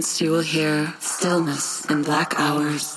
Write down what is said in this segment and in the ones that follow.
you will hear stillness in black hours.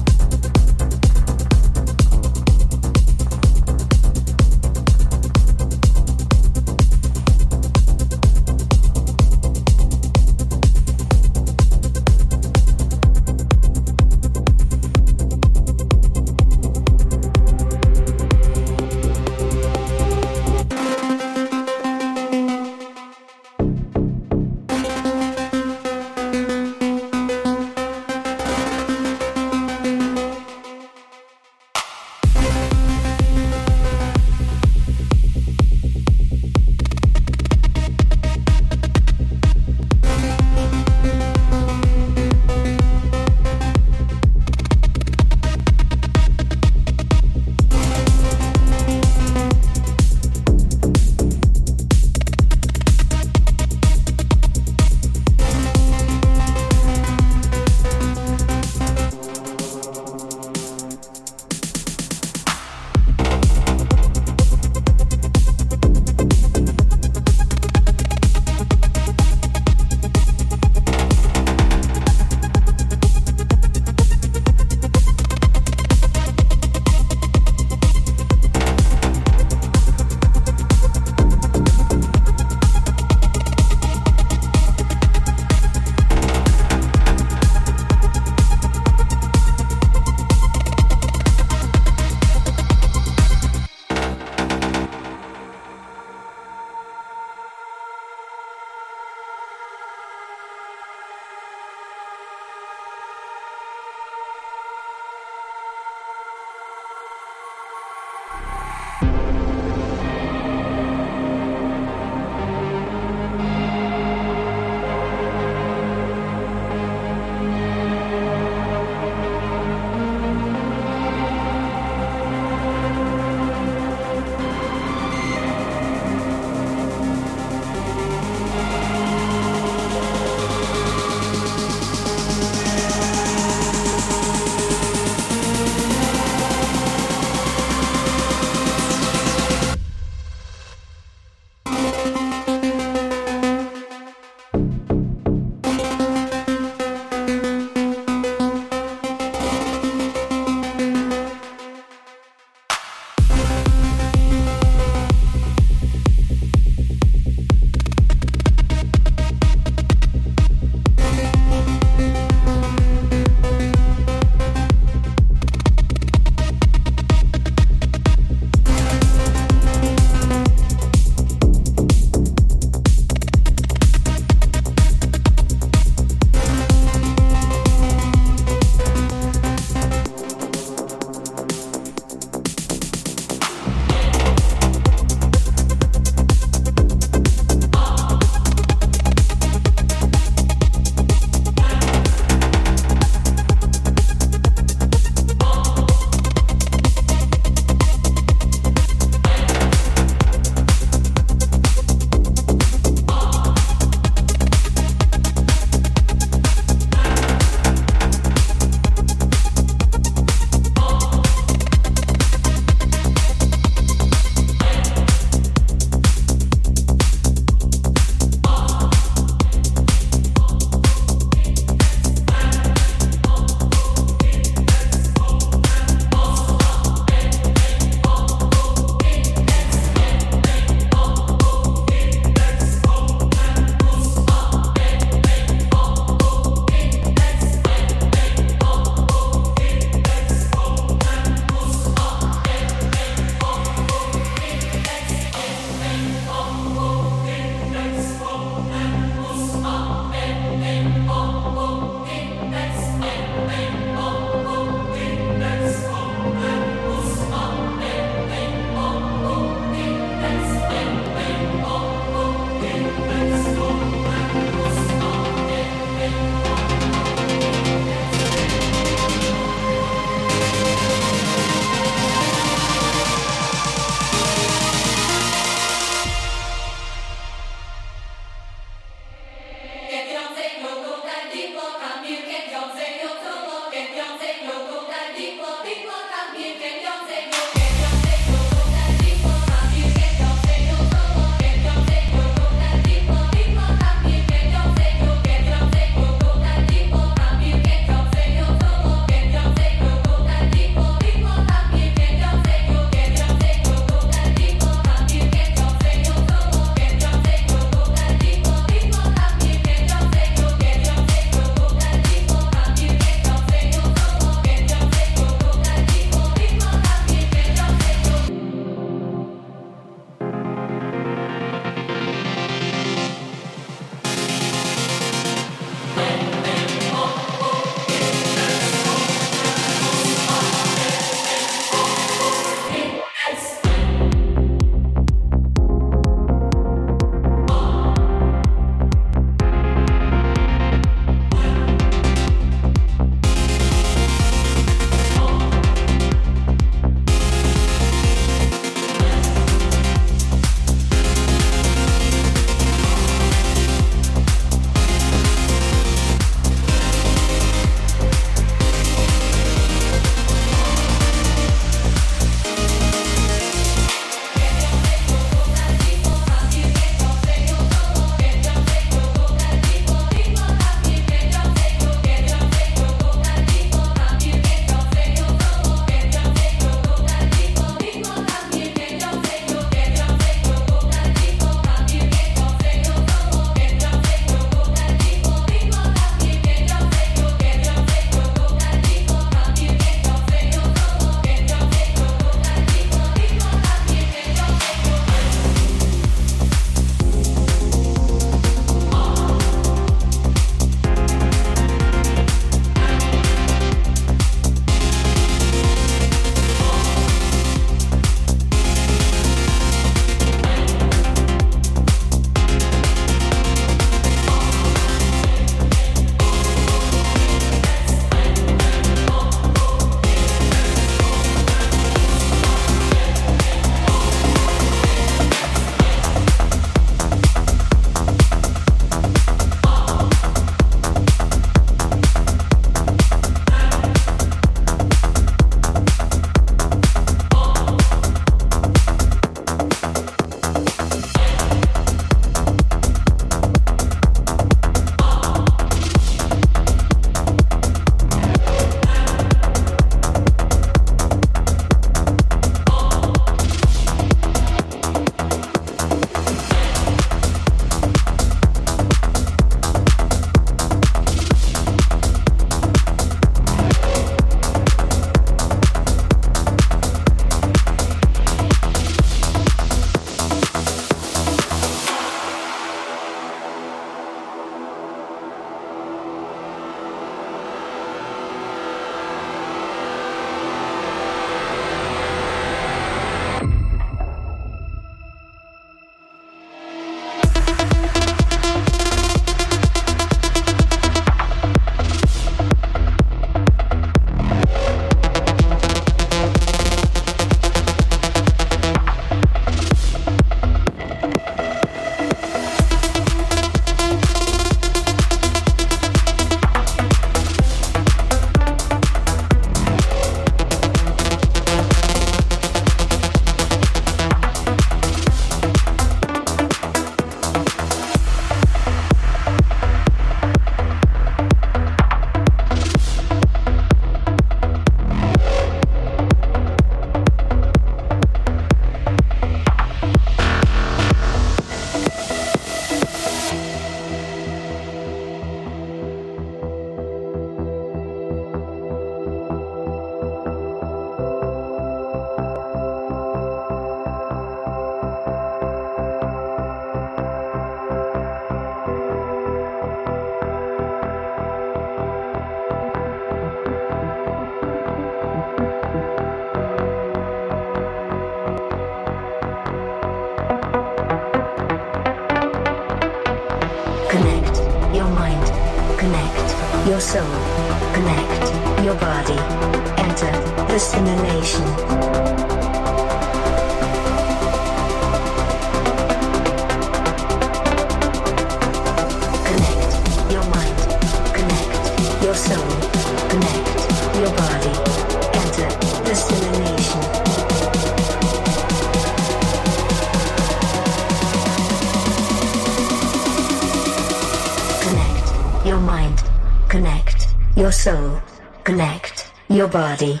Body.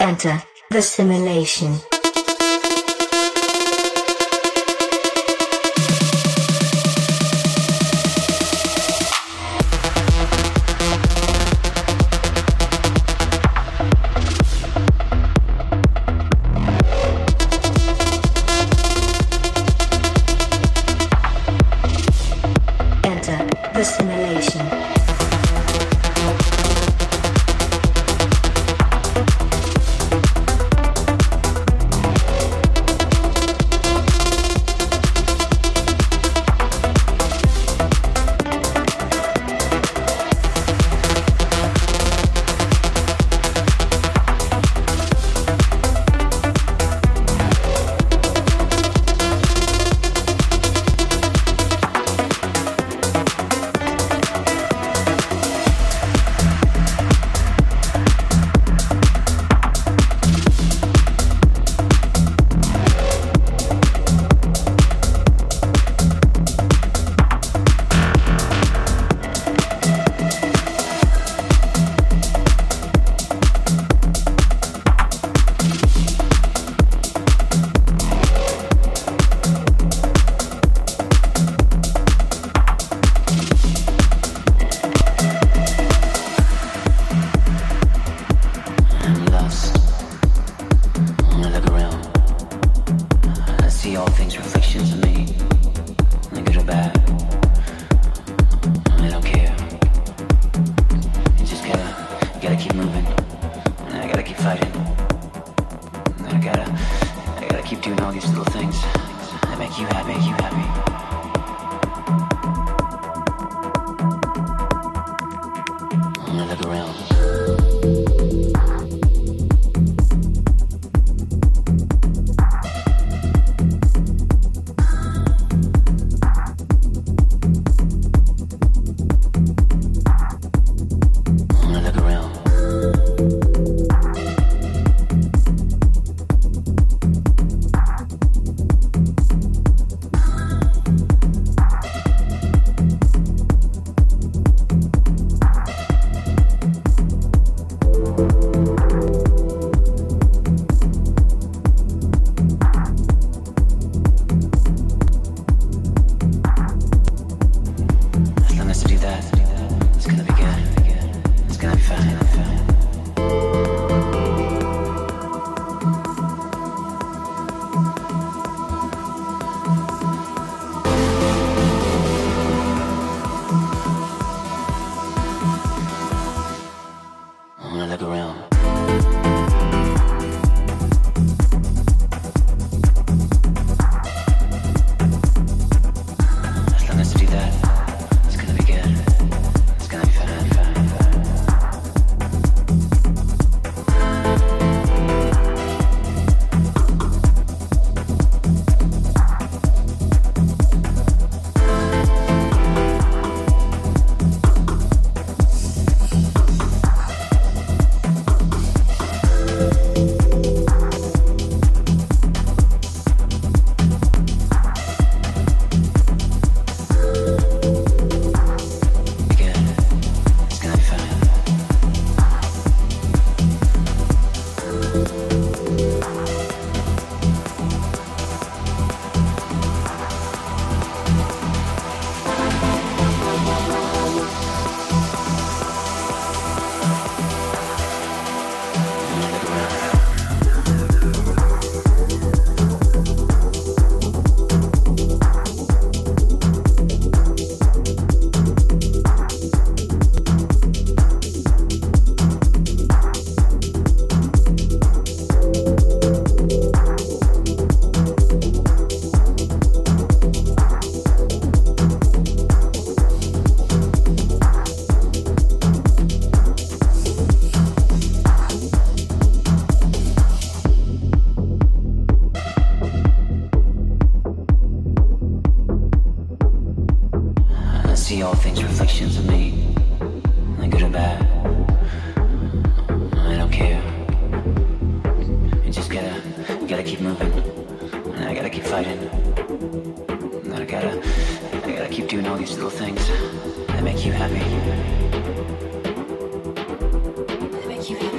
Enter the simulation. that make you happy. That make you happy.